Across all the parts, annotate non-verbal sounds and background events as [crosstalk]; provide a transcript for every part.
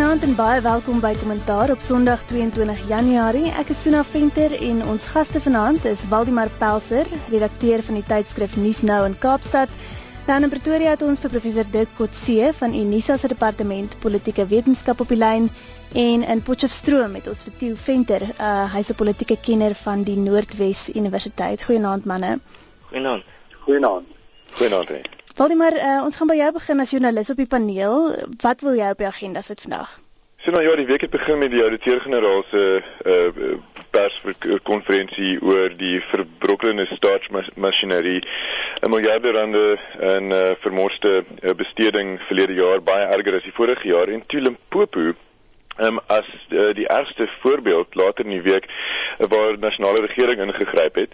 Goeienaand en baie welkom by Kommentaar op Sondag 22 Januarie. Ek is Suna Venter en ons gaste vanaand is Waldemar Pelser, redakteur van die tydskrif Nuus Nou in Kaapstad. Dan in Pretoria het ons vir professor Dirk Kotse van Unisa se departement politieke wetenskap op die lyn en in Potchefstroom het ons vir Theo Venter, uh, hy's 'n politieke kenner van die Noordwes Universiteit. Goeienaand manne. Goeienaand. Goeienaand. Goeienaand. Waldemar, uh, ons gaan by jou begin as joernalis op die paneel. Wat wil jy op die agenda sit vandag? So nou ja, die week het begin met die ouditeur-generaal se uh perskonferensie oor die verbrokkelde staatsmasjinerie. 'n Miljarde rande in uh, vermorste uh, besteding verlede jaar baie erger as die vorige jaar en toe Limpopo Um, as uh, die ergste voorbeeld later in die week uh, waar nasionale regering ingegryp het.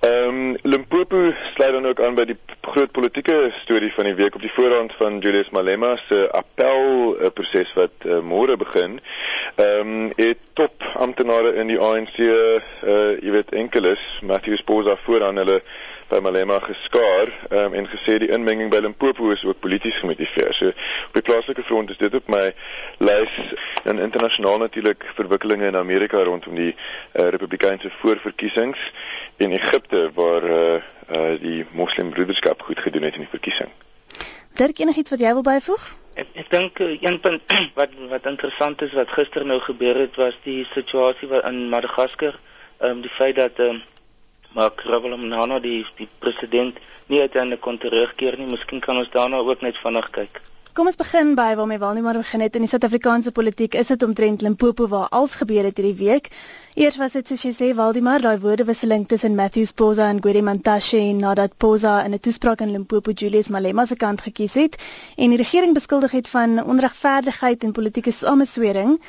Ehm um, Limpopo sluit dan ook aan by die groot politieke storie van die week op die voorhand van Julius Malema se appel uh, proses wat uh, môre begin. Ehm um, het top amptenare in die ANC uh jy weet enkeles Matthew Sposa vooraan hulle by Malema geskaar um, en gesê die inmenging by Limpopo is ook polities gemotiveer. So op die plaaslike front is dit op my lys en internasionaal natuurlik verwikkelinge in Amerika rondom die uh, Republikeinse voorverkiesings en Egipte waar uh, uh, die Moslimbroederskap goed gedoen het in die verkiesing. Dirk enigiets wat jy wil byvoeg? Ek ek dink een punt [clears throat] wat wat interessant is wat gister nou gebeur het was die situasie wat in Madagaskar, ehm um, die feit dat ehm um, maar Kravelamnana die die president nie uiteindelik kon terugkeer nie. Miskien kan ons daarna ook net vinnig kyk. Kom ons begin by waarmee Walneemar begin het in die Suid-Afrikaanse politiek. Is dit omtrent Limpopo waar alles gebeur het hierdie week? Eers was dit soos jy sê Waldemar, daai woordewisseling tussen Matthews Poza en Gwede Mantashe nadat Poza in 'n toespraak in Limpopo Julius Malema se kant gekies het en die regering beskuldig het van onregverdigheid en politieke sameswering.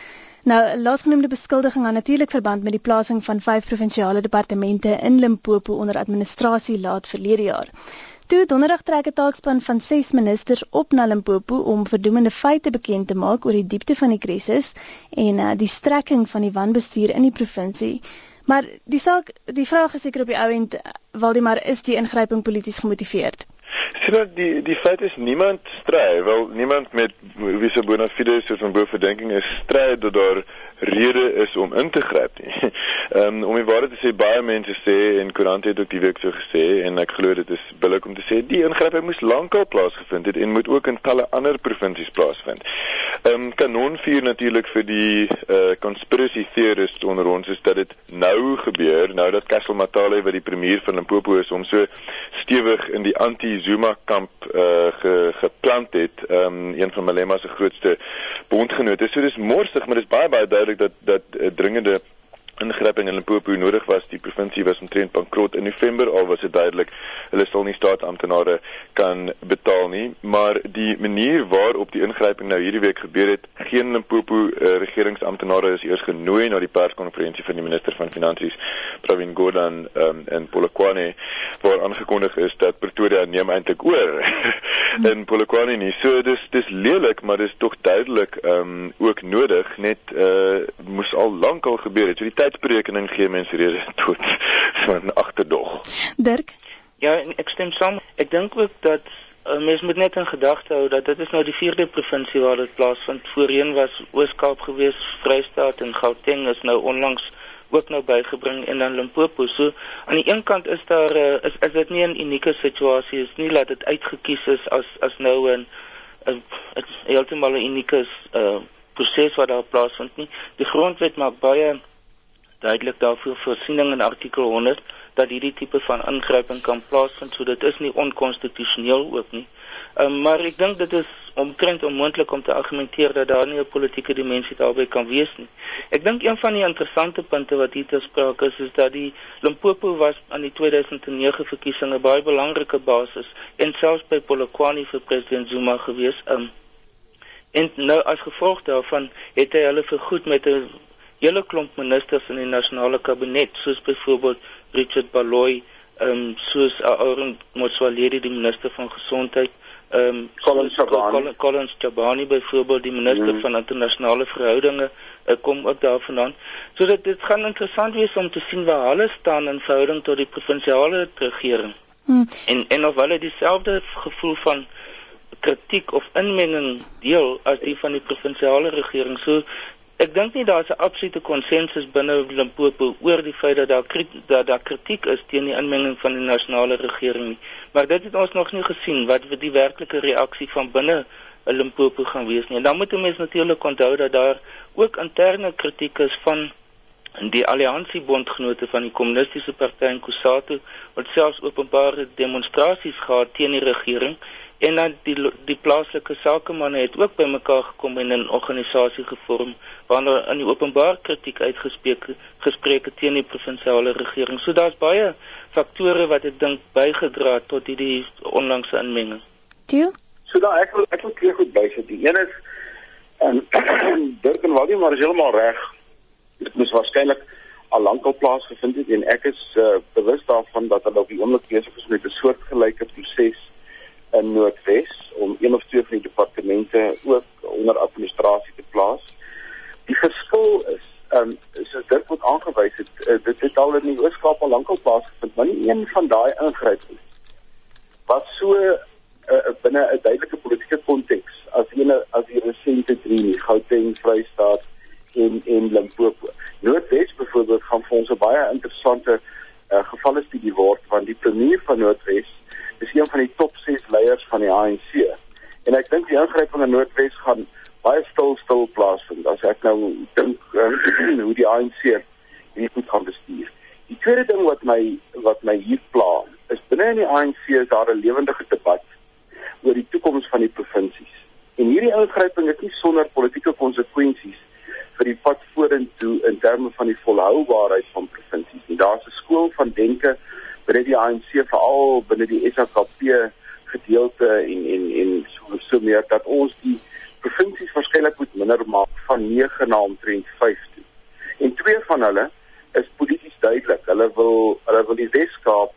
Nou, laasgenoemde beskuldiging het natuurlik verband met die plasing van vyf provinsiale departemente in Limpopo onder administrasie laat verlede jaar. Toe donderdag trek 'n taakspan van 6 ministers op na Limpopo om verdoemende feite bekend te maak oor die diepte van die krisis en uh, die strekking van die wanbestuur in die provinsie. Maar die saak, die vraag is seker op die ou end, Waldemar, is die ingryping polities gemotiveerd? Sien nou die die feit is niemand stry, wel niemand met wie se bona fides soos van bo verdenking is stry dat daar rede is om in te gryp nie. [laughs] Ehm um, om die waarheid te sê baie mense sê en koerant het ook die week so gesê en ek glo dit is billik om te sê die ingryping moes lankal plaasgevind het en moet ook in talle ander provinsies plaasvind. Ehm um, kanonvuur natuurlik vir die eh uh, conspiracy theorists onder ons is dat dit nou gebeur, nou dat Castle Matale wat die premier van Limpopo is om so stewig in die anti-Zuma kamp eh uh, ge, geplant het, um, een van Malema se grootste bondgenote. So dis morsig, maar dis baie baie duidelik dat dat uh, dringende ingryping in Limpopo nodig was. Die provinsie was omtrent bankrot in November al was dit duidelik hulle sal nie staatsamptenare kan betaal nie, maar die manier waarop die ingryping nou hierdie week gebeur het, geen Limpopo uh, regeringsamptenare is eers genooi na die perskonferensie van die minister van finansies Pravin Gordhan um, in Polokwane waar aangekondig is dat Pretoria neem eintlik oor [laughs] in Polokwane nie. So dis dis lelik, maar dis tog duidelik um ook nodig net uh moes al lank al gebeur het. So die tydsberekening gee mense rede tot [laughs] so 'n agterdog. Dirk? Ja, ek stem saam. Ek dink ook dat uh, mens moet net in gedagte hou dat dit is nou die vierde provinsie waar dit plaasvind. Voorheen was Oos-Kaap gewees, Vrystaat en Gauteng is nou onlangs ook nou bygebring en dan Limpopo. So aan die een kant is daar uh, is is dit nie 'n unieke situasie is nie dat dit uitgekies is as as nou 'n 'n heeltemal 'n unieke uh, proses wat daar plaasvind nie. Die grondwet maak baie duidelik daarvoor voorsiening in artikel 100 dat hierdie tipe van ingryping kan plaasvind so dit is nie onkonstitusioneel ook nie. Um, maar ek dink dit is omtrent onmoontlik om te argumenteer dat daar nie 'n politieke dimensie daarbey kan wees nie. Ek dink een van die interessante punte wat hier te sprake is is dat die Limpopo was aan die 2009 verkiesings 'n baie belangrike basis en selfs by Polokwane vir president Zuma gewees. Um, en nou as gevolg daarvan het hy hulle vergoed met 'n hele klomp ministers in die nasionale kabinet soos byvoorbeeld Richard Baloyi, ehm um, soos Aaron Motsoaledi die minister van gesondheid, ehm um, Collins Chabani, Collins Chabani byvoorbeeld die minister mm. van internasionale verhoudinge uh, kom ook daarvandaan. So dit dit gaan interessant wees om te sien waar hulle staan in verhouding tot die provinsiale regering. Mm. En en of hulle dieselfde gevoel van kritiek of inmenging deel as die van die provinsiale regering. So ek dink nie daar's 'n absolute konsensus binne Limpopo oor die feit dat daar dat daar kritiek is teen die inmenging van die nasionale regering nie. Maar dit het ons nog nie gesien wat die werklike reaksie van binne Limpopo gaan wees nie. En dan moet 'n mens natuurlik onthou dat daar ook interne kritiek is van die alliansiebondgenote van die kommunistiese party in Kusatu wat selfs openbare demonstrasies gehad teen die regering en dan die die plaaslike sakemanne het ook bymekaar gekom en 'n organisasie gevorm waarna in die openbaar kritiek uitgespreek gespreek teen die provinsiale regering. So daar's baie faktore wat ek dink bygedra het tot hierdie onlangse inmenging. Toe? So dan ek wil ek wil twee goed bysit. Die een is en [clears throat] Dirk en Waldie maar is heeltemal reg. Dit moes waarskynlik al lankal plaasgevind het en ek is uh, bewus daarvan dat hulle op die oomblik besig is met 'n soortgelyke proses in Noordwes om een of twee van die departemente ook onder administrasie te plaas. Die verskil is ehm um, soos dit word aangewys het uh, dit het al in die Oos-Kaap al lankal plaasgevind, maar nie een van daai ingrypings wat so uh, binne 'n duidelike politieke konteks as ene as die resente drie nie Gauteng, Vrystaat en en Limpopo. Noordwes byvoorbeeld gaan vir ons 'n baie interessante uh, gevalle studie word want die premier van Noordwes is een van die top 6 leiers van die ANC. En ek dink die ingryping in Noordwes gaan baie stil stil plaasvind as ek nou dink uh, [clears throat] hoe die ANC hierdie goed gaan bestuur. Die tweede ding wat my wat my hier pla is binne in die ANC is daar 'n lewendige debat oor die toekoms van die provinsies. En hierdie ingryping is nie sonder politieke konsekwensies vir die pad vorentoe in terme van die volhoubaarheid van provinsies. Daar's 'n skool van denke binne die ANC veral binne die SAKP gedeelte en en en so so meer dat ons die provinsies waarskynlik moet minder maak van 9 na omtrent 5 toe. En twee van hulle is polities duidelik. Hulle wil hulle wil die Weskaap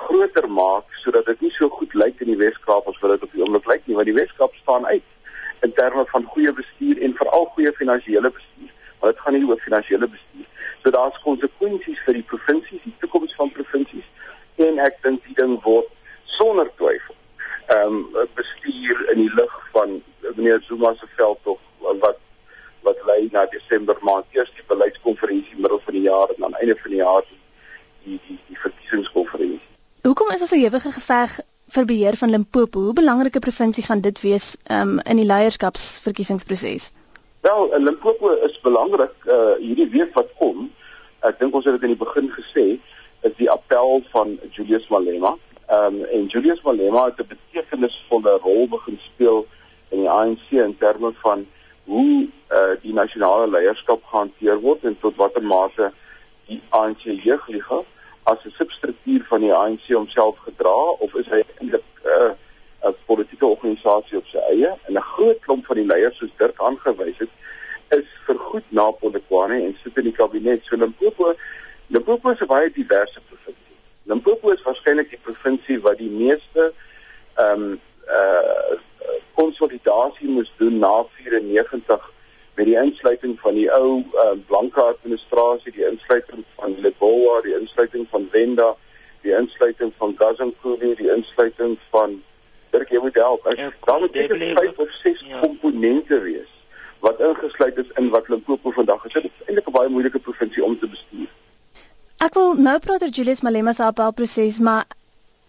groter maak sodat dit nie so goed lyk in die Weskaap as wat dit op die oomblik lyk nie, want die Weskaap staan uit in terme van goeie bestuur en veral goeie finansiële bestuur. Maar dit gaan nie oor finansiële bestuur. So daar's konsekwensies vir die provinsies, die toekoms van provinsies en ek dink die ding word sonder twyfel ehm um, bestuur in die lig van meneer Zuma se veldtog wat wat lei na Desember maand eers die beleidskonferensie middel van die jaar en aan einde van die jaar die die die, die verkiesingskonferensie. Hoekom is daar so ewige geveg vir beheer van Limpopo? Hoe belangrike provinsie gaan dit wees um, in die leierskapsverkiesingsproses? Wel, Limpopo is belangrik uh, hierdie week wat kom. Ek dink ons het dit in die begin gesê is die appel van Julius Malema. Ehm um, en Julius Malema het 'n betekenisvolle rol begin speel in die ANC in terme van hoe uh, die nasionale leierskap gehanteer word en tot watter mate die ANC jeugliga as 'n substruktuur van die ANC homself gedra of is hy eintlik 'n uh, 'n politieke organisasie op sy eie en 'n groot klomp van die leiers soos Dirk aangewys het is vergoed na Polokwane en sit in die kabinet so Limpopo Limpopo is 'n baie diverse provinsie. Limpopo is waarskynlik die provinsie wat die meeste ehm um, uh konsolidasie moes doen na 94 met die insluiting van die ou uh, blanke administrasie, die insluiting van Lebowa, die insluiting van Venda, die insluiting van Gazankulu, die insluiting van Dirk Jemodel. Ja, daar moet seker vyf of ses ja. komponente wees wat ingesluit is in wat Limpopo vandag is. Dit is eintlik 'n baie moeilike provinsie om te bestuur. Ek wil nou praat oor Julius Malema se appelproses, maar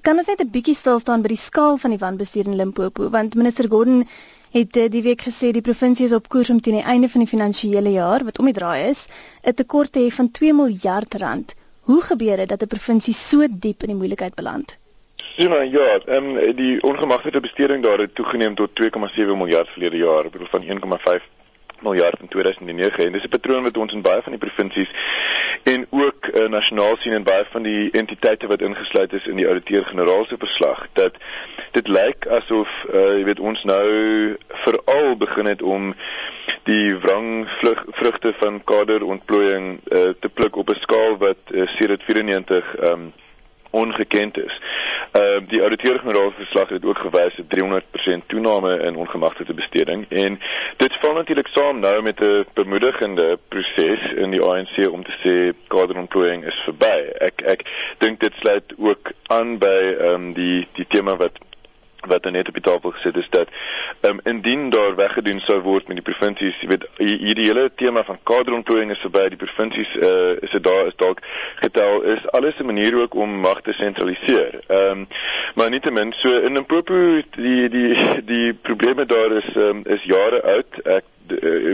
kan ons net 'n bietjie stil staan by die skaal van die wanbestuur in Limpopo, want minister Gordon het eh, die week gesê die provinsie is op koers om teen die einde van die finansiële jaar wat om die draai is, 'n tekort te hê van 2 miljard rand. Hoe gebeur dit dat 'n provinsie so diep in die moeilikheid beland? Ja, ja, ehm um, die ongemagtigde besteding daar het toegeneem tot 2,7 miljard verlede jaar, bedoel van 1,5 miljard in 2009 en dis 'n patroon wat ons in baie van die provinsies en ook uh, nasionaal sien in baie van die entiteite wat ingesluit is in die ouditeur-generaal se verslag dat dit lyk asof uh, jy weet ons nou veral begin het om die wrang vrugte van kaderontplooiing uh, te pluk op 'n skaal wat uh, sedert 94 um, ongekend is. Ehm uh, die ouditeur-generaal verslag het ook gewys 'n 300% toename in ongemagtigde besteding en dit val natuurlik saam nou met 'n bemoedigende proses in die ANC om te sê kaderontplooiing is verby. Ek ek dink dit sluit ook aan by ehm um, die die tema wat wat net op die tafel gesit is dat um, indien daar weggedoen sou word met die provinsies, jy weet hierdie hele tema van kaderontplooiing is verby, die provinsies uh, is dit daar is dalk getel is alles 'n manier ook om mag te sentraliseer. Ehm um, maar nietemin so in Limpopo die die die probleme daar is um, is jare oud. Ek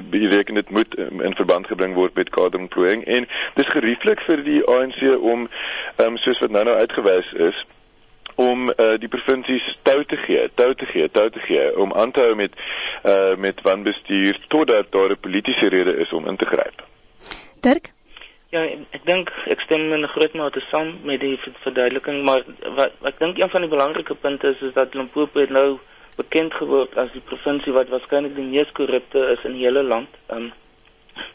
bereken dit moet in verband gebring word met kaderontplooiing en dis gerieflik vir die ANC om um, soos wat nou nou uitgewys is om uh, die provinsies tou te gee, tou te gee, tou te gee om aan te hou met uh, met wanbestuur totdat daar 'n politieke rede is om in te gryp. Dirk Ja, ek dink ek stem in 'n groot mate saam met die verduideliking, maar wat ek dink een van die belangrike punte is is dat Limpopo nou bekend geword as die provinsie wat waarskynlik die mees korrupte is in die hele land. Ehm um,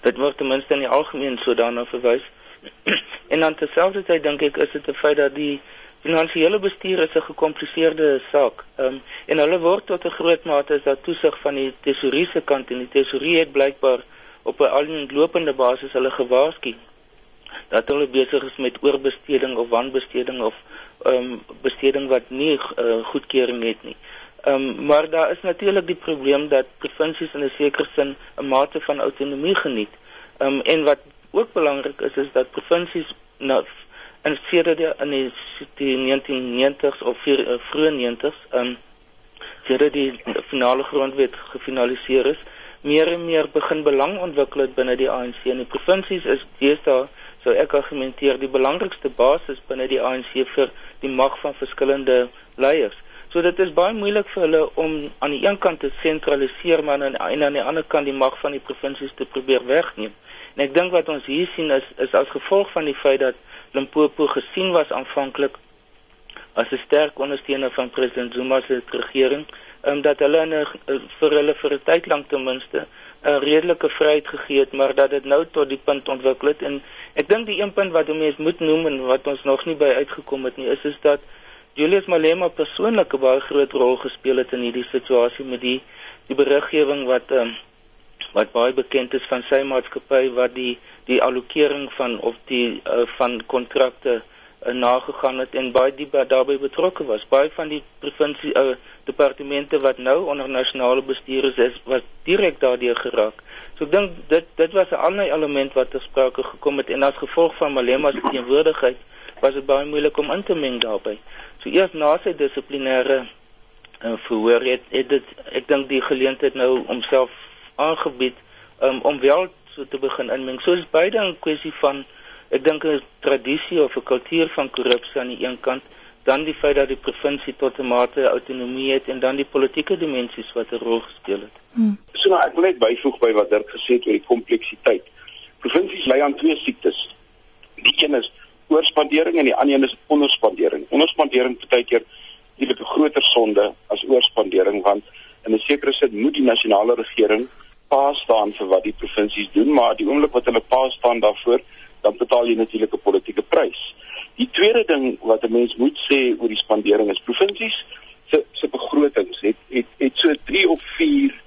dit word ten minste in die algemeen so daarna verwys. [clears throat] en dan terselfdertyd dink ek is dit 'n feit dat die Finansiële bestuur is 'n gekompliseerde saak. Ehm um, en hulle word tot 'n groot mate as dat toesig van die tesourier se kant en die tesourier het blykbaar op 'n alomlopende basis hulle gewaarsku dat hulle besig is met oorbesteding of wanbesteding of ehm um, besteding wat nie uh, goedkeuring het nie. Ehm um, maar daar is natuurlik die probleem dat provinsies in 'n sekere sin 'n mate van autonomie geniet. Ehm um, en wat ook belangrik is is dat provinsies nou in sedert die in die, die 1990s of uh, vroeë 90s, ehm um, sedert die finale grondwet gefinaliseer is, meer en meer begin belang ontwikkel het binne die ANC en die provinsies is deesdae sou ek argumenteer die belangrikste basis binne die ANC vir die mag van verskillende leiers. So dit is baie moeilik vir hulle om aan die een kant te sentraliseer maar aan en aan die ander kant die mag van die provinsies te probeer wegneem. En ek dink wat ons hier sien is is as gevolg van die feit dat Limpopo gesien was aanvanklik as 'n sterk ondersteuner van president Zuma se regering, ehm um, dat hulle 'n eh, vir hulle vir 'n tyd lank ten minste 'n redelike vryheid gegee het, maar dat dit nou tot die punt ontwikkel het. En ek dink die een punt wat mense moet noem en wat ons nog nie by uitgekom het nie, is is dat Julius Malema persoonlik 'n baie groot rol gespeel het in hierdie situasie met die die beriggewing wat ehm um, wat baie bekend is van sy maatskappy wat die die allokering van of die uh, van kontrakte uh, nagegaan het en baie diep daarbey betrokke was. Baie van die provinsie uh, departemente wat nou onder nasionale bestuur is, is was direk daardeur geraak. So ek dink dit dit was 'n ander element wat ter sprake gekom het en as gevolg van Malema se teenwoordigheid was dit baie moeilik om in te meng daarbey. So eers na sy dissiplinêre uh, verhoor het, het dit ek dink die geleentheid nou homself aangebied um, om wel so te begin inmeng. So is beide 'n kwessie van ek dink 'n tradisie of 'n kultuur van korrupsie aan die een kant, dan die feit dat die provinsie tot 'n mate autonomie het en dan die politieke dimensies wat 'n rol gespeel het. Hmm. So nou ek wil net byvoeg by wat Dirk gesê het oor die kompleksiteit. Provinsies ly aan twee siektes. Die een is oorspandering en die ander een is onderspandering. Onderspandering partykeer is 'n groter sonde as oorspandering want in 'n sekere sin moet die nasionale regering pa staan vir wat die provinsies doen, maar die oomblik wat hulle pa staan daarvoor, dan betaal jy natuurlik 'n politieke prys. Die tweede ding wat 'n mens moet sê oor die spandering is provinsies se se begrotings het het het so 3 of 4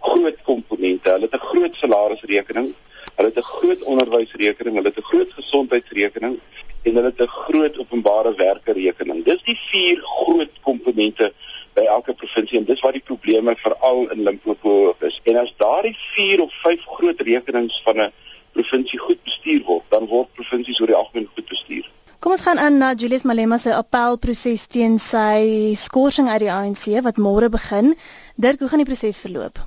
groot komponente. Hulle het 'n groot salarisrekening, hulle het 'n groot onderwysrekening, hulle het 'n groot gesondheidsrekening en hulle het 'n groot openbare werke rekening. Dis die vier groot komponente by elke provinsie en dis waar die probleme veral in Limpopo is. En as daardie 4 of 5 groot rekenings van 'n provinsie goed bestuur word, dan word provinsies oor die algemeen goed bestuur. Kom ons gaan aan na Julius Malema se appelproses teen sy skorsing uit die ANC wat môre begin. Dirk, hoe gaan die proses verloop?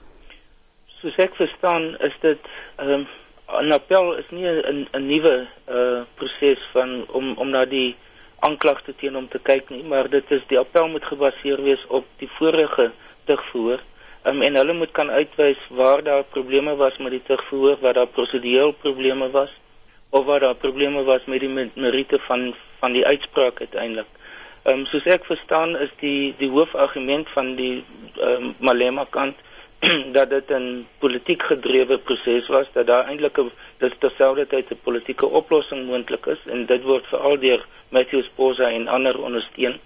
Soos ek verstaan, is dit ehm um, 'n appel is nie 'n 'n nuwe uh proses van om om na die aanklagte teen hom te kyk nie, maar dit is die appel moet gebaseer wees op die vorige tugverhoor. Um, en hulle moet kan uitwys waar daar probleme was met die tugverhoor, waar daar prosedurele probleme was of waar daar probleme was met die meriete van van die uitspraak uiteindelik. Ehm um, soos ek verstaan is die die hoofargument van die ehm um, Malema kant [clears throat] dat dit 'n politiek gedrewe proses was dat daar eintlik 'n dit terselfdertyd 'n politieke oplossing moontlik is en dit word veral deur Matthew Sposa en ander ondersteun.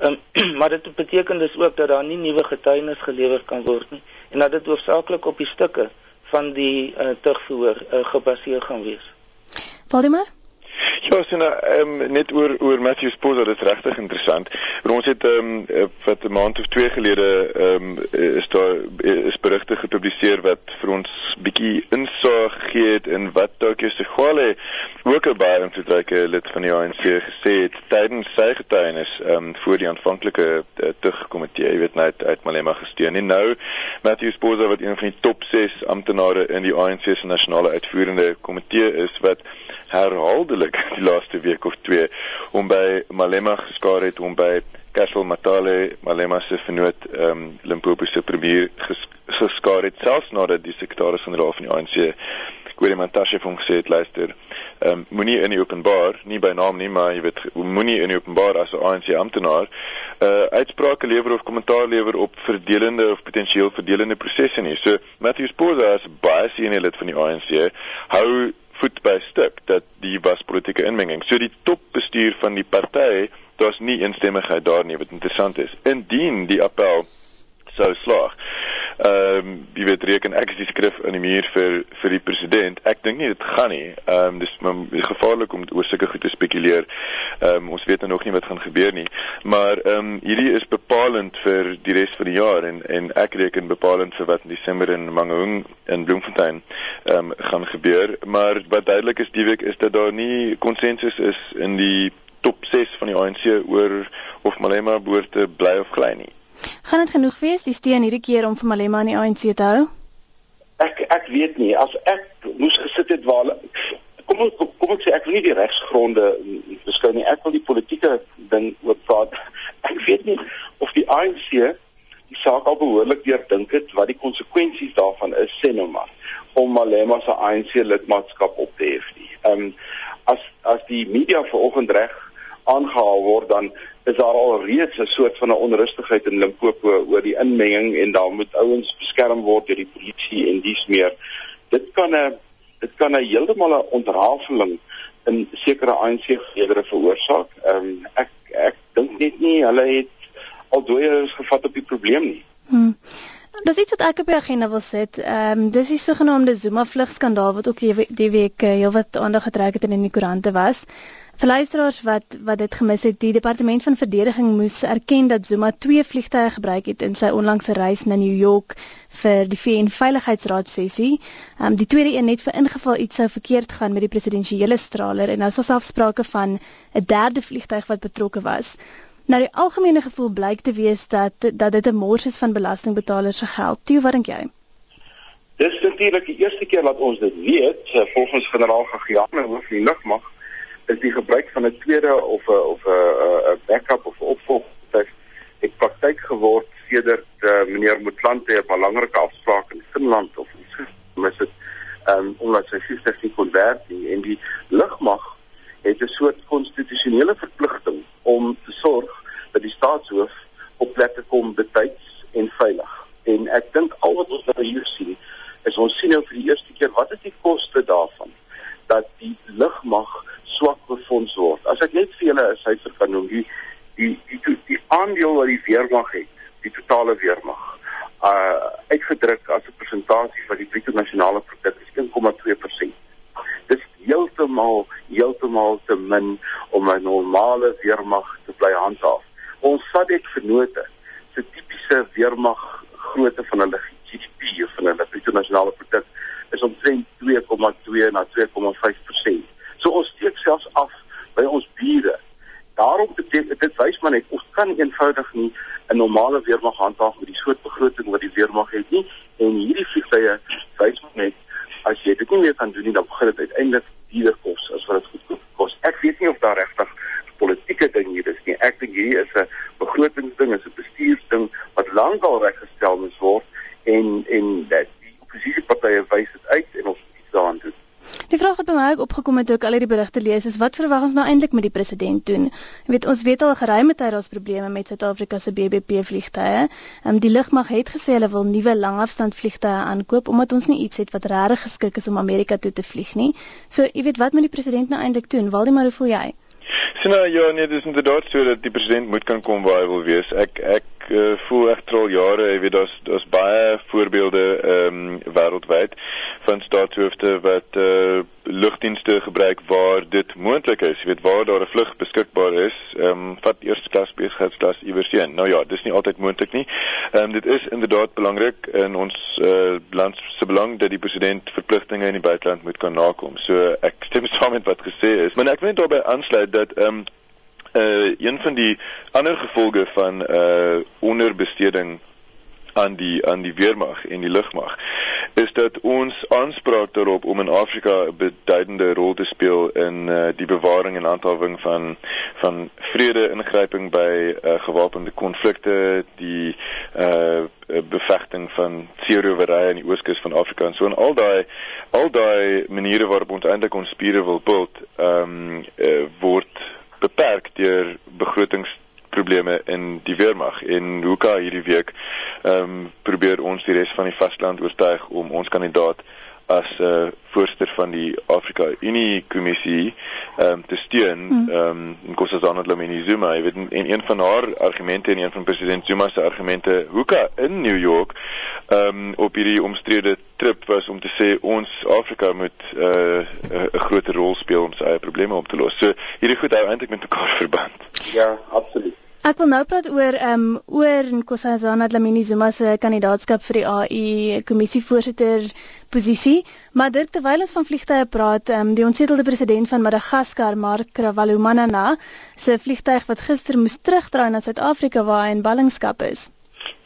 Um, [clears throat] maar dit beteken dus ook dat daar nie nuwe getuienis gelewer kan word nie en dat dit hoofsaaklik op die stukke van die uh, terugvoer uh, gebaseer gaan wees. Valdemar Ja, so nou um, net oor oor Matthew Sposa, dit is regtig interessant. Want ons het ehm um, wat 'n maand of twee gelede ehm um, is daar is berigte gepubliseer wat vir ons bietjie insig gegee het in wat Tokyo Segwale ook 'n baie invloedryke lid van die ANC gesê het tydens sy getuienis ehm um, voor die aanvanklike uh, tugkomitee, jy weet net uit Malema gesteun. En nou Matthew Sposa wat een van die top 6 amptenare in die ANC se nasionale uitvoerende komitee is wat herhaaldelik [laughs] die laaste week of twee om by Malema geskaar het om by Kessel Matale Malema se vernoot ehm um, Limpopo se premier ges, geskaar het selfs nadat die sekretaris-generaal van die ANC Gwede Mantashe van gesê het luister ehm um, moenie in die openbaar nie by naam nie maar jy weet moenie in die openbaar as 'n ANC amptenaar uh uitsprake lewer of kommentaar lewer op verdelende of potensieel verdelende prosesse nie. So Matthew Sposa as baie senior lid van die ANC hou voet by stuk dat die was politieke inmenging. So die topbestuur van die party, daar's nie eensstemmigheid daar nie wat interessant is. Indien die appel sou slaag. Ehm um, jy weet reken ek is die skrif in die muur vir vir die president. Ek dink nie dit gaan nie. Ehm um, dis maar gevaarlik om oor sulke goed te spekuleer. Ehm um, ons weet nou nog nie wat gaan gebeur nie. Maar ehm um, hierdie is bepalend vir die res van die jaar en en ek reken bepalend vir wat in Desember in Mangaung in Bloemfontein ehm um, gaan gebeur. Maar wat duidelik is die week is dat daar nie konsensus is in die top 6 van die ANC oor of Malema behoort te bly of gly nie. Gaan dit genoeg wees die steun hierdie keer om vir Malema in die ANC te hou? Ek ek weet nie as ek moes gesit het waar kom kom ek sê ek wil nie die regsgronde beskou nie ek wil die politieke ding oor praat. [laughs] Ek weet nie of die ANC die saak al behoorlik deurdink het wat die konsekwensies daarvan is sê nou maar om Malema se ANC lidmaatskap op te hef nie. Ehm um, as as die media vanoggend reg aangehaal word dan is daar al reeds 'n soort van 'n onrustigheid in Limpopo oor die inmenging en daar moet ouens beskerm word deur die polisie en dies meer. Dit kan 'n dit kan 'n heeltemal 'n ontrafeling in sekere ANC-gedere veroorsaak. Ehm um, ek ek dink net nie hulle het al dooiers gevat op die probleem nie. Hmm. Dis iets wat ek op die agenda wil sit. Ehm um, dis die sogenaamde Zuma vlugskandaal wat ook die week uh, heelwat aandag getrek het en in die koerante was. Vir luisteraars wat wat dit gemis het, die departement van verdediging moes erken dat Zuma twee vliegtye gebruik het in sy onlangse reis na New York vir die VN Veiligheidsraad sessie. Um, die tweede een net vir ingeval iets sou verkeerd gaan met die presidensiële straler en nou sou selfs sprake van 'n derde vliegtyg wat betrokke was. Nou die algemene gevoel blyk te wees dat dat dit 'n mors is van belastingbetalers se geld. Toe wat dink jy? Dis natuurlik die eerste keer wat ons dit weet, volgens generaal Gagiane hoof die lugmag is die gebruik van 'n tweede of 'n of 'n 'n backup of opvolg het praktyk geword sedert uh, meneer Motlanthe 'n belangrike afspraak in Finland of iets mis het um, omdat sy sister nie kon werk nie en die lugmag het 'n soort konstitusionele verpligting om te sorg dat die staatshoof op plekke kom betyds en veilig en ek dink al wat ons nou hier sien is ons sien nou vir die eerste keer wat is die koste daarvan dat die lugmag swak befonds word. As ek net vir julle 'n syfer kan noem, die die die, die, die aandeel wat die weermag het, die totale weermag, uh uitgedruk as 'n persentasie van die bruto nasionale produk is 1,2%. Dis heeltemal heeltemal te min om 'n normale weermag te bly handhaaf. Ons SADC vennote, se tipiese weermag grootte van hulle GDP of van hulle bruto nasionale produk is omtrent 2,2 na 2,5%. So ons steek selfs af by ons bure. Daarom beteken dit wys maar net ons kan eenvoudig nie 'n normale weermag handhaaf met die soort begroting wat die weermag het nie. En hierdie vliegtye wys net as jy dit nie meer kan doen nie dan begin dit uiteindelik duurder kos as wat dit goed kos. Ek weet nie of daar regtig politieke ding hier is nie. Ek dink hierdie is 'n begrotingsding, is 'n bestuursding wat lankal reggestel moes word en en dat oppositiepartye wys dit uit en ons iets daaraan doen. Die vraag wat by my ook opgekom het toe ek al hierdie berigte lees is wat verwag ons nou eintlik met die president doen? Jy weet ons weet al geruime tyd daar's probleme met Suid-Afrika se BBP vliegtye. Ehm um, die lugmag het gesê hulle wil nuwe langafstand vliegtye aankoop omdat ons nie iets het wat regtig geskik is om Amerika toe te vlieg nie. So jy weet wat moet die president nou eintlik doen? Waldemar, hoe voel jy? Sien nou ja, nee, dis inderdaad so dat die president moet kan kom waar hy wil wees. Ek ek uh, voel ek al jare, jy weet daar's daar's baie voorbeelde ehm um, wêreldwyd van staatshoofde wat uh, lugdienste gebruik waar dit moontlik is. Jy weet waar daar 'n vlug beskikbaar is, ehm um, vat eerste klas besigheidsklas iewers heen. Nou ja, dis nie altyd moontlik nie. Ehm um, dit is inderdaad belangrik in ons uh, land se belang dat die president verpligtinge in die buiteland moet kan nakom. So ek stem saam met wat gesê is, maar ek wil net daarbey aansluit dat ehm um, uh een van die ander gevolge van uh onderbesteding aan die aan die weermag en die lugmag is dat ons aanspraak daarop om in Afrika 'n beduidende rol te speel in uh, die bewaring en handhawing van van vrede ingryping by uh, gewapende konflikte die uh bevegting van seerowery in die ooskus van Afrika en so en al daai al daai maniere waarop ons eintlik ons spiere wil bult ehm um, uh, word beperk deur begrotingsprobleme in die weermag. En Hoeka hierdie week ehm um, probeer ons die res van die vasteland oortuig om ons kandidaat as 'n uh, eh, voorsteur van die Afrika Unie kommissie ehm um, te steun hmm. ehm um, Nkosazana Dlamini Zuma jy weet en een van haar argumente en een van president Zuma se argumente hoeka in New York ehm um, op hierdie omstrede trip was om te sê ons Afrika moet eh, 'n uh, 'n groter rol speel om sy eie probleme op te los. So hierdie goed hou eintlik met mekaar verband. Ja, absoluut. Ek wil nou praat oor ehm um, oor Nkosazana Dlamini Zuma se kandidaatskap vir die AU kommissievoorsitter posisie, maar dit terwyl ons van vliegtye praat, ehm um, die ontsetelde president van Madagaskar, Mark Ravalomanana, se vliegtyg wat gister moes terugdraai na Suid-Afrika waar hy in ballingskap is.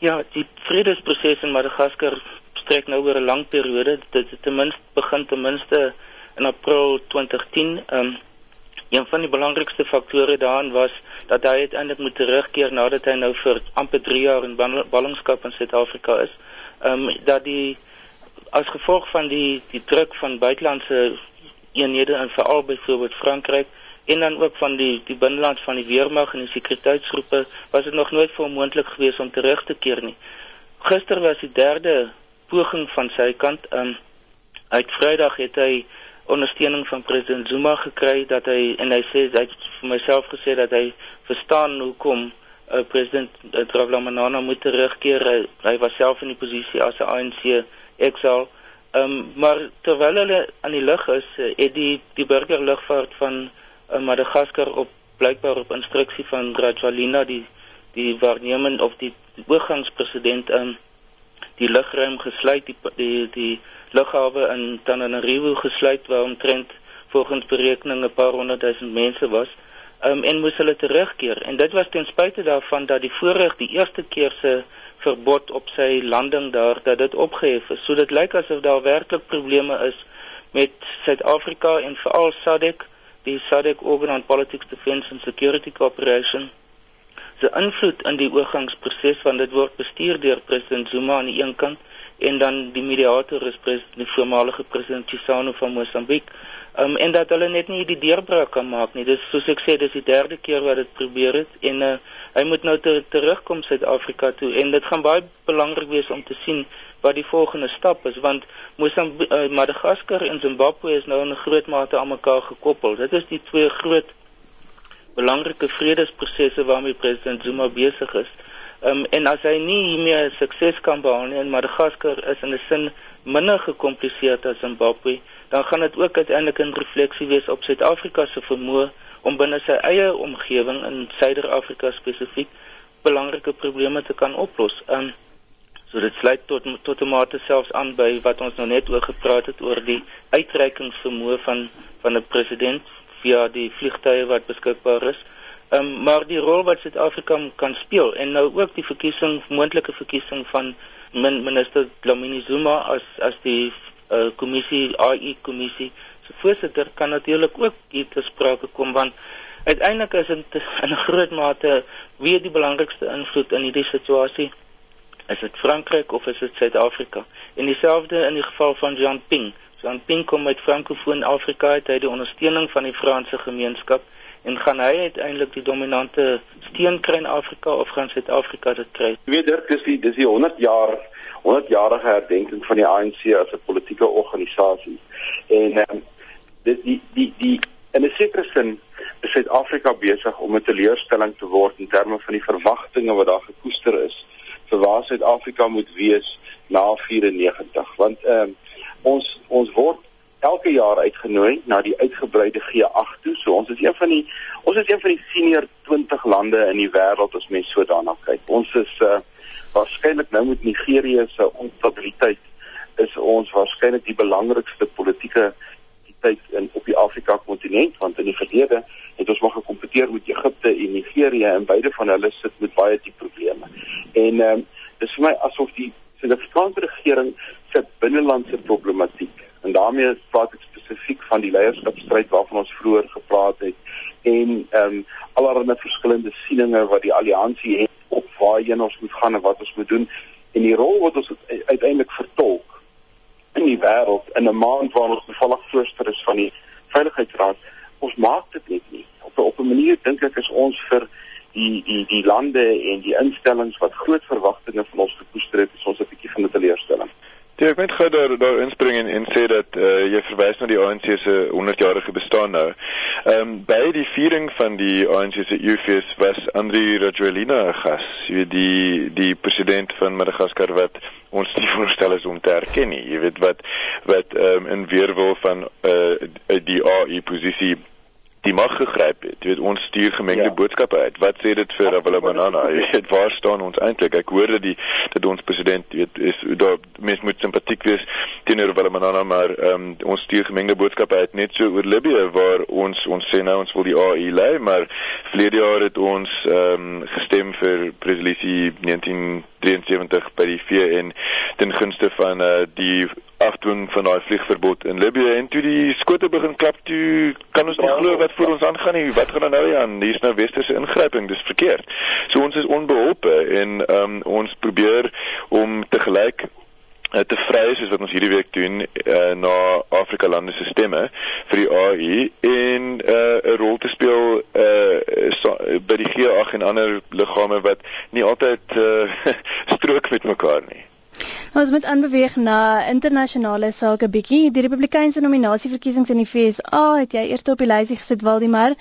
Ja, die vredesproses in Madagaskar strek nou oor 'n lang periode. Dit het ten minste begin ten minste in April 2010. Ehm um, een van die belangrikste faktore daarin was dat hy uiteindelik moet terugkeer nadat hy nou vir amper 3 jaar in ballingskap in Suid-Afrika is. Ehm um, dat die as gevolg van die die druk van buitelandse eenhede en veral byvoorbeeld Frankryk en dan ook van die die binneland van die weermag en die sekuriteitsgroepe was dit nog nooit vir hom moontlik geweest om terug te keer nie. Gister was die derde poging van sy kant. Ehm um, uit Vrydag het hy ondersteuning van president Zuma gekry dat hy en hy sê hy het vir myself gesê dat hy verstaan hoekom uh, president Dramani moet terugkeer. Hy, hy was self in die posisie as 'n ANC exile. Ehm um, maar terwyl hulle aan die lug is, uh, het die die burgerlugvaart van uh, Madagaskar op blykbaar op instruksie van Rajwalina die die waarnemend of die oorgangspresident ehm um, die lugruim gesluit die die die lughawe in Tananarivo gesluit waar omtrent volgens berekeninge 'n paar honderd duisend mense was. Um, en moes hulle terugkeer. En dit was ten spyte daarvan dat die voorreg die eerste keer se verbod op sy landing daar dat dit opgehef is. So dit lyk asof daar werklik probleme is met Suid-Afrika en veral SADC die SADC Organ on Politics Defence and Security Cooperation se invloed in die oorgangsproses want dit word bestuur deur president Zuma aan die een kant en dan die mediator is president die voormalige president Chisano van Mosambiek. Um en dat hulle net nie die deurbraak kan maak nie. Dis soos ek sê, dis die derde keer wat dit probeer het en uh, hy moet nou ter, terugkom Suid-Afrika toe en dit gaan baie belangrik wees om te sien wat die volgende stap is want Mosambiek, uh, Madagaskar en Zimbabwe is nou in 'n groot mate aan mekaar gekoppel. Dit is die twee groot belangrike vredesprosesse waarmee president Zuma besig is. Um, en as hy nie hiermee sukses kan behaal nie en Madagaskar is in 'n sin minder gekompliseerd as Zimbabwe, dan gaan dit ook uiteindelik 'n refleksie wees op Suid-Afrika se vermoë om binne sy eie omgewing in Suider-Afrika spesifiek belangrike probleme te kan oplos. Um, so dit sluit tot tot 'n mate selfs aan by wat ons nou net oor gepraat het oor die uitreikingsvermoë van van 'n president via die vliegtye wat beskikbaar is. Ehm um, maar die rol wat Suid-Afrika kan speel en nou ook die verkiesing moontlike verkiesing van min, minister Dlamini Zuma as as die uh, kommissie AI kommissie se voorsitter kan natuurlik ook hier te sprake kom want uiteindelik is dit in 'n groot mate wie die belangrikste invloed in hierdie situasie is dit Frankryk of is dit Suid-Afrika? En dieselfde in die geval van Jean Ping. Jean Ping kom uit Frankofoon Afrika uit hy het die ondersteuning van die Franse gemeenskap en gaan hy uiteindelik die dominante steun kry in Afrika of gaan Suid-Afrika dit kry? Weet dit is die dis die 100 jaar 100 jarige herdenking van die ANC as 'n politieke organisasie. En um, dis die die die in 'n sekere sin is Suid-Afrika besig om 'n teleurstelling te word in terme van die verwagtinge wat daar gekoester is vir waar Suid-Afrika moet wees na 94 want ehm uh, ons ons word elke jaar uitgenooi na die uitgebreide G8 toe. So ons is een van die ons is een van die senior 20 lande in die wêreld as mens so daarna kyk. Ons is uh waarskynlik nou met Nigerië se onstabiliteit is ons waarskynlik die belangrikste politieke tyd in op die Afrika kontinent want in die verlede het ons maar gekompeteer met Egipte en Nigerië en beide van hulle sit met baie diep probleme. En ehm um, dis vir my asof die Suid-Afrikaanse regering se binnelandse problematiek en daarmee praat ek spesifiek van die leierskapstryd waarvan ons vroeër gepraat het en ehm um, allerlei verskillende sieninge wat die alliansie het op waarheen ons moet gaan en wat ons moet doen. En die rol wat ons uiteindelik vertolk in die wêreld in 'n maand waar ons bevallig voorsteur is van die veiligheidsraad ons maak dit net nie. Op 'n op 'n manier dink ek is ons vir die die die lande en die instellings wat groot verwagtinge van ons gekoester het is ons 'n bietjie van 'n teleurstelling Ja, ek moet gou daar daar inspring en, en sê dat uh, jy verwys na die ANC se 100-jarige bestaan nou. Ehm um, by die viering van die ANC se UFS was Andri Rajoelina gas, die die president van Madagaskar wat ons nie [laughs] voorstel is om te erken nie. Jy weet wat wat ehm um, in weerwil van uh, die AI posisie die mag gegryp het. Jy weet ons stuur gemengde ja. boodskappe uit. Wat sê dit vir Ravela Manana? Jy weet waar staan ons eintlik? Ek hoor dat die dat ons president weet is daar mens moet simpatiek wees teenoor Ravela Manana, maar ehm um, ons stuur gemengde boodskappe uit net so oor Libië waar ons ons sê nou ons wil die AI lei, maar verlede jaar het ons ehm um, gestem vir resolusie 1973 by die VN ten gunste van uh, die afdwing van daai vliegverbod in Libië en toe die skote begin klap toe kan ons nie ja. glo wat voor ons aangaan nie. Wat gaan nou aan? Hier's nou westerse ingryping dis verkeerd. So ons is onbeholpe en um, ons probeer om te gelyk uh, te vry soos wat ons hierdie week doen uh, na Afrika lande se stemme vir die AI en uh, 'n uh, rol te speel uh, so, by die G8 en ander liggame wat nie altyd uh, [laughs] strook met mekaar nie Ons moet aanbeweeg na internasionale sake bietjie. Die Republikeinse nominasieverkiesings in die FSA het jy eers op die lysie gesit Waldemar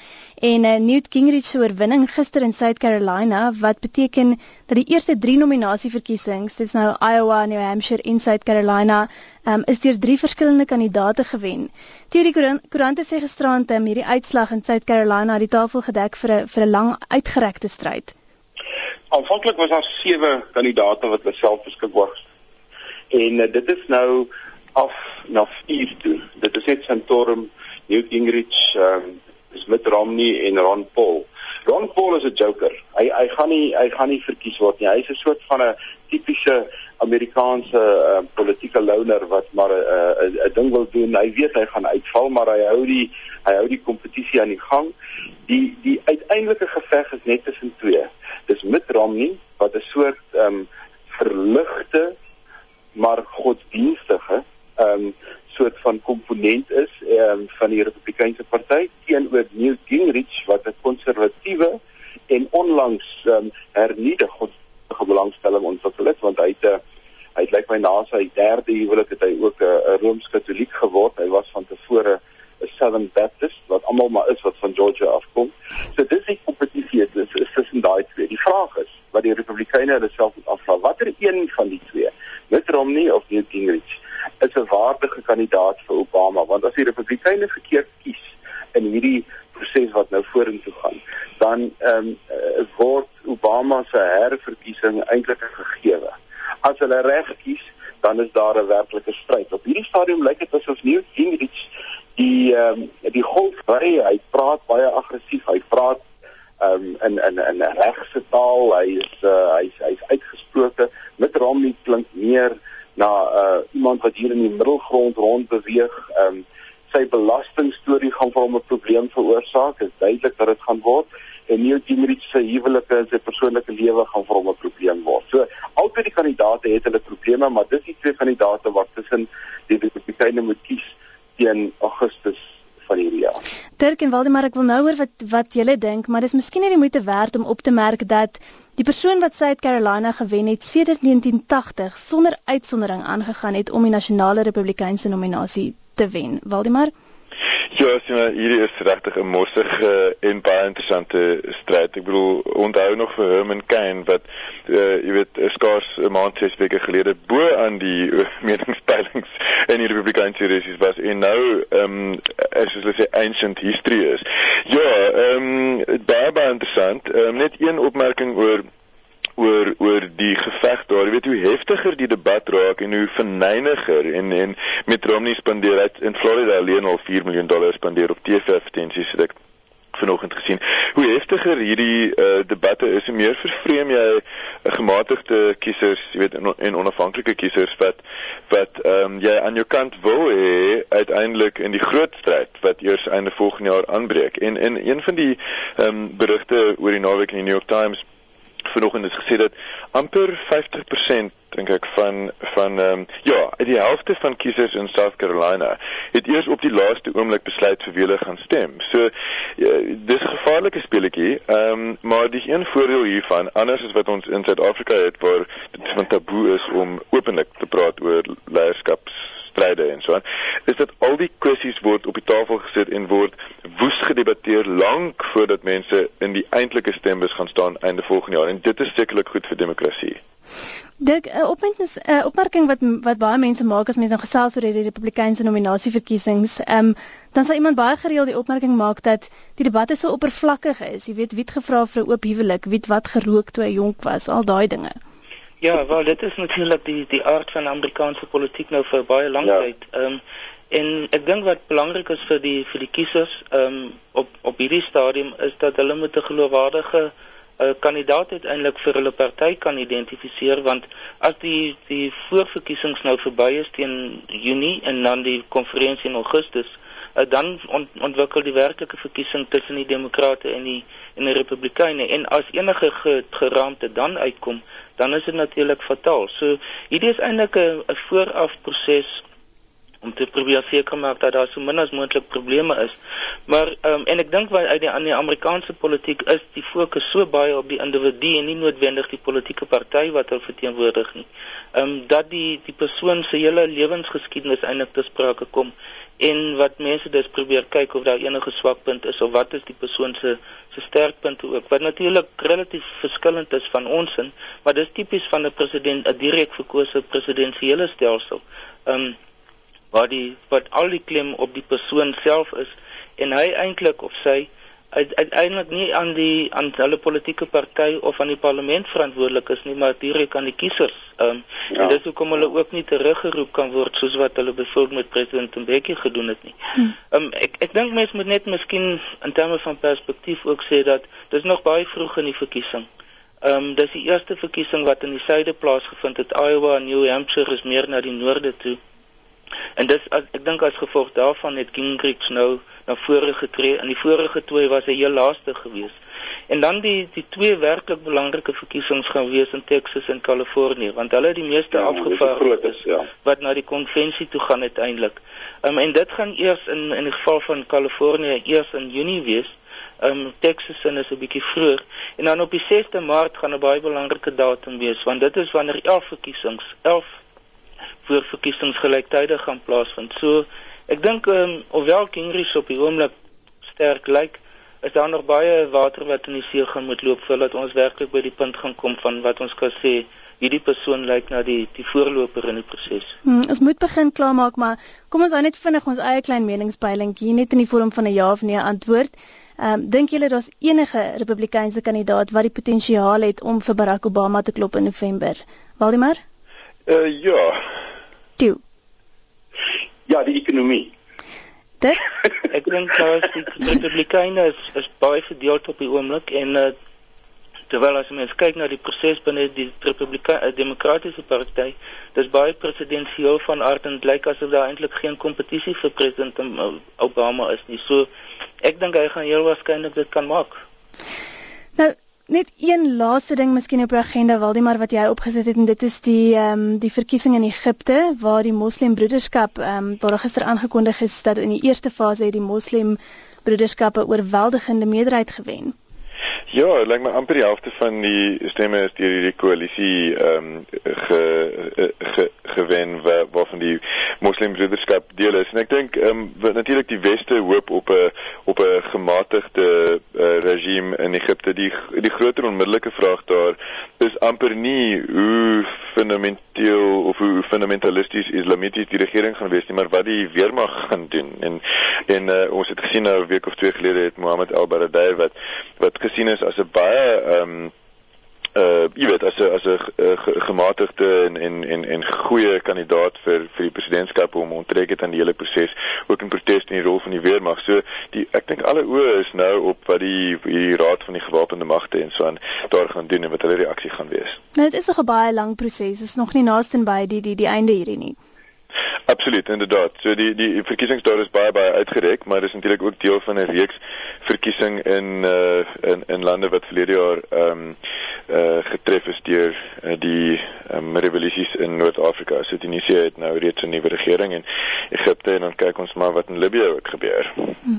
en uh, Newt Gingrich se oorwinning gister in South Carolina wat beteken dat die eerste 3 nominasieverkiesings, dit is nou Iowa, New Hampshire en South Carolina, um, is deur drie verskillende kandidaate gewen. Toe die koerante sê gisterand um, hierdie uitslag in South Carolina het die tafel gedek vir 'n vir 'n lang uitgerekte stryd. Aanvanklik was daar sewe kandidaate wat beself beskikbaar gestel en uh, dit is nou af na 4 toe. Dit is net Santorum, Newt Gingrich, um, is Mitt Romney en Ron Paul. Ron Paul is 'n joker. Hy hy gaan nie hy gaan nie verkies word nie. Hy's 'n soort van 'n tipiese Amerikaanse uh, politieke loner wat maar 'n uh, 'n uh, ding wil doen. Hy weet hy gaan uitval, maar hy hou die hy hou die kompetisie aan die gang. Die die uiteindelike geveg is net tussen twee. Dis Mitt Romney wat 'n soort ehm um, verligte maar godsdienstige ehm um, soort van komponent is ehm um, van die Republikeinse party teenoor Newt Gingrich wat 'n konservatiewe en onlangs ehm um, hernieude godsdienstige belangstelling ontwikkel het want hy het 'n uh, hy het lyk my na sy derde huwelik het hy ook 'n rooms-katoliek geword hy was van tevore 'n Southern Baptist wat almal maar is wat van Georgia afkom so dis die kompetisie is tussen daai twee die vraag is wat die Republikeine hulle self moet afvra watter een van die twee Mitt Romney of Newt Gingrich is 'n waardige kandidaat vir Obama want as die Republikeine verkeerd kies in hierdie proses wat nou vorentoe gaan, dan ehm um, word Obama se herverkiesing eintlik 'n gegewe. As hulle reg kies, dan is daar 'n werklike stryd. Op hierdie stadium lyk dit asof Newt Gingrich die ehm um, die golf ry, hy praat baie aggressief, hy praat um, in in in regse taal. Hy is uh, hy's hy's uitgesproke. Met Romney klink meer na uh, iemand wat hier in die middelgrond rond beweeg. Um, sy belastingstorie gaan vir hom 'n probleem veroorsaak. Dit is duidelik dat dit gaan word en Gingrich se huwelike en sy persoonlike lewe gaan vir hom 'n probleem word. So albei die kandidaate het hulle probleme, maar dis die twee kandidaate wat tussen die Republikeine moet kies teen Augustus van hierdie jaar. Dirk en Waldemar, ek wil nou hoor wat wat julle dink, maar dis miskien nie die moeite werd om op te merk dat die persoon wat South Carolina gewen het sedert 1980 sonder uitsondering aangegaan het om die nasionale republikeinse nominasie te wen. Waldemar Ja, sien maar hierdie is regtig 'n morsige en baie interessante stryd. Ek bedoel, onthou nog vir Herman Cain wat uh, jy weet, skaars 'n maand ses weke gelede bo aan die uh, [laughs] meningspeilings in die Republikeinse resies was en nou ehm um, as hulle sê ancient history is. Ja, ehm um, baie baie interessant. Um, net een opmerking oor oor oor die geveg daar. Jy weet hoe heftiger die debat raak en hoe verneiniger en en met Romney spandeer uit in Florida alleen al 4 miljoen dollar spandeer op TV-advertensies het ek vanoggend gesien. Hoe heftiger hierdie uh, debatte is, hoe meer vervreem jy 'n uh, gematigde kiesers, jy weet en, en onafhanklike kiesers wat wat ehm um, jy aan jou kant wil hê uiteindelik in die groot stryd wat eers einde volgende jaar aanbreek. En in een van die ehm um, berigte oor die naweek in die New York Times vanoggend is gesê dat amper 50% dink ek van van ehm um, ja, die helfte van kiesers in South Carolina het eers op die laaste oomblik besluit vir wie hulle gaan stem. So ja, dis 'n gevaarlike speletjie. Ehm um, maar die een voordeel hiervan, anders as wat ons in Suid-Afrika het waar dit van taboe is om openlik te praat oor leierskaps stryde en so aan is dat al die kwessies word op die tafel gesit en word woes gedebatteer lank voordat mense in die eintlike stembus gaan staan einde volgende jaar en dit is sekerlik goed vir demokrasie. Dik 'n opmerking 'n opmerking wat wat baie mense maak as mense nou gesels oor die Republikeinse nominasieverkiesings, ehm um, dan sal iemand baie gereeld die opmerking maak dat die debatte so oppervlakkig is. Jy weet wie het gevra vir 'n oop huwelik, wie het wat gerook toe hy jonk was, al daai dinge. Ja, wel dit is natuurlik die die aard van Amerikaanse politiek nou vir baie lank ja. tyd. Ehm um, en ek dink wat belangrik is vir die vir die kiesers ehm um, op op hierdie stadium is dat hulle moet 'n geloofwaardige uh, kandidaat uiteindelik vir hulle party kan identifiseer want as die die voorverkiesings nou verby is teen Junie en dan die konferensie in Augustus uh, dan ont, ontwikkel die werklike verkiesing tussen die demokrate en die en die republikeine en as enige ge, geraamte dan uitkom dan is dit natuurlik fataal. So hierdie is eintlik 'n vooraf proses om te probeer seker maak dat daar so min as moontlik probleme is. Maar ehm um, en ek dink wat uit die aan die Amerikaanse politiek is die fokus so baie op die individu en nie noodwendig die politieke party wat hulle verteenwoordig nie. Ehm um, dat die die persoon se hele lewensgeskiedenis eintlik te sprake kom en wat mense dus probeer kyk of daar enige swakpunt is of wat is die persoon se se sterkpunte ook wat natuurlik relatief verskillend is van ons in maar dis tipies van 'n president 'n direk verkose presidensiële stelsel. Ehm um, waar die wat al die klem op die persoon self is en hy eintlik of sy uiteindelik nie aan die aan hulle politieke party of aan die parlement verantwoordelik is nie, maar direk aan die kiesers. Ehm um, ja. en dis hoekom hulle ook nie teruggeroep kan word soos wat hulle byvoorbeeld met president Mbeki gedoen het nie. Hm. Ehm um, ek ek dink mense moet net miskien in terme van perspektief ook sê dat dis nog baie vroeg in die verkiesing. Ehm um, dis die eerste verkiesing wat in die suide plaasgevind het. Iowa en New Hampshire is meer na die noorde toe. En dis as, ek dink as gevolg daarvan het Gingrich nou na vore getree. In die vorige twee was hy heel laaste geweest. En dan die die twee werklik belangrike verkiesings gaan wees in Texas en Kalifornië, want hulle het die meeste ja, afgevaardigdes ja. wat na die konvensie toe gaan uiteindelik. Um, en dit gaan eers in in die geval van Kalifornië eers in Junie wees. Um Texas is 'n bietjie vroeër en dan op die 6de Maart gaan 'n baie belangrike datum wees want dit is wanneer 11 verkiesings, 11 voorverkiesings gelyktydig gaan plaasvind. So Ek dink ehm um, hoewel Gingrich op die oomblik sterk lyk, is daar nog baie water wat in die see gaan moet loop voordat ons werklik by die punt gaan kom van wat ons kan sê hierdie persoon lyk na die die voorloper in die proses. Hmm, ons moet begin klaarmaak, maar kom ons hou net vinnig ons eie klein meningspeiling hier net in die vorm van 'n ja of nee antwoord. Ehm um, dink julle daar's enige Republikeinse kandidaat wat die potensiaal het om vir Barack Obama te klop in November? Waldemar? Uh ja. Toe. Ja, die ekonomie. Dit [laughs] ek dink dat die Republikeine is, is baie verdeeld op die oomblik en uh, terwyl as mens kyk na die proses binne die Republikeine uh, Demokratiese Party, dis baie presidensieel van aard en dit lyk asof daar eintlik geen kompetisie vir president Obama is nie. So ek dink hy gaan heel waarskynlik dit kan maak. Nou Net een laaste ding miskien op die agenda Waldemar wat jy opgesit het en dit is die ehm um, die verkiesing in Egipte waar die Moslimbroederskap ehm um, waar gister aangekondig is dat in die eerste fase het die Moslimbroederskappe oorweldigende meerderheid gewen. Ja, dit lyk my amper die helfte van die stemme is deur hierdie koalisie ehm um, ge, ge, ge gewen waar waarvan die moslimbroederskap deel is. En ek dink ehm um, natuurlik die weste hoop op 'n op 'n gematigde uh, regime in Egipte die die groter onmiddellike vraag daar is amper nie hoe fundamenteel of hoe fundamentalisties islamities die regering gaan wees nie maar wat die weermag gaan doen. En en uh, ons het gesien nou 'n week of twee gelede het Mohammed al-Baradei wat wat gesien is as 'n baie ehm um, uh jy weet as 'n as 'n uh, gematigde en en en en goeie kandidaat vir vir die presidentskap om onttrek het aan die hele proses ook in protes teen die rol van die weermag. So die ek dink alle oë is nou op wat die die raad van die gewapende magte en so aan daar gaan doen en wat hulle reaksie gaan wees. Nou dit is nog 'n baie lang proses. Dit is nog nie naaste by die die die einde hierdie nie. Absoluut, inderdaad. So die die verkiesingsdae is baie baie uitgereik, maar dis natuurlik ook deel van 'n reeks verkiesing in uh in in lande wat verlede jaar ehm um, uh getref is deur uh, die um, revolusies in Noord-Afrika. So Tunesië het nou reeds 'n nuwe regering en Egipte en dan kyk ons maar wat in Libië ook gebeur. Hm.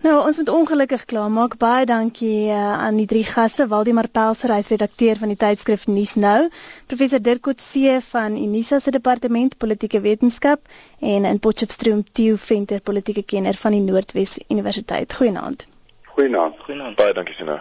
Nou, ons moet ongelukkig klaarmaak. Baie dankie uh, aan die drie gaste, Waldemar Pelser, hy's redakteur van die tydskrif Nuus Nou, professor Dirk Coetzee van Unisa se departement politieke wetenskap en in Potchefstroom Theo Venter, politieke kenner van die Noordwes Universiteit. Goeienaand. Goeienaand. Goeienaand. Baie dankie Sina.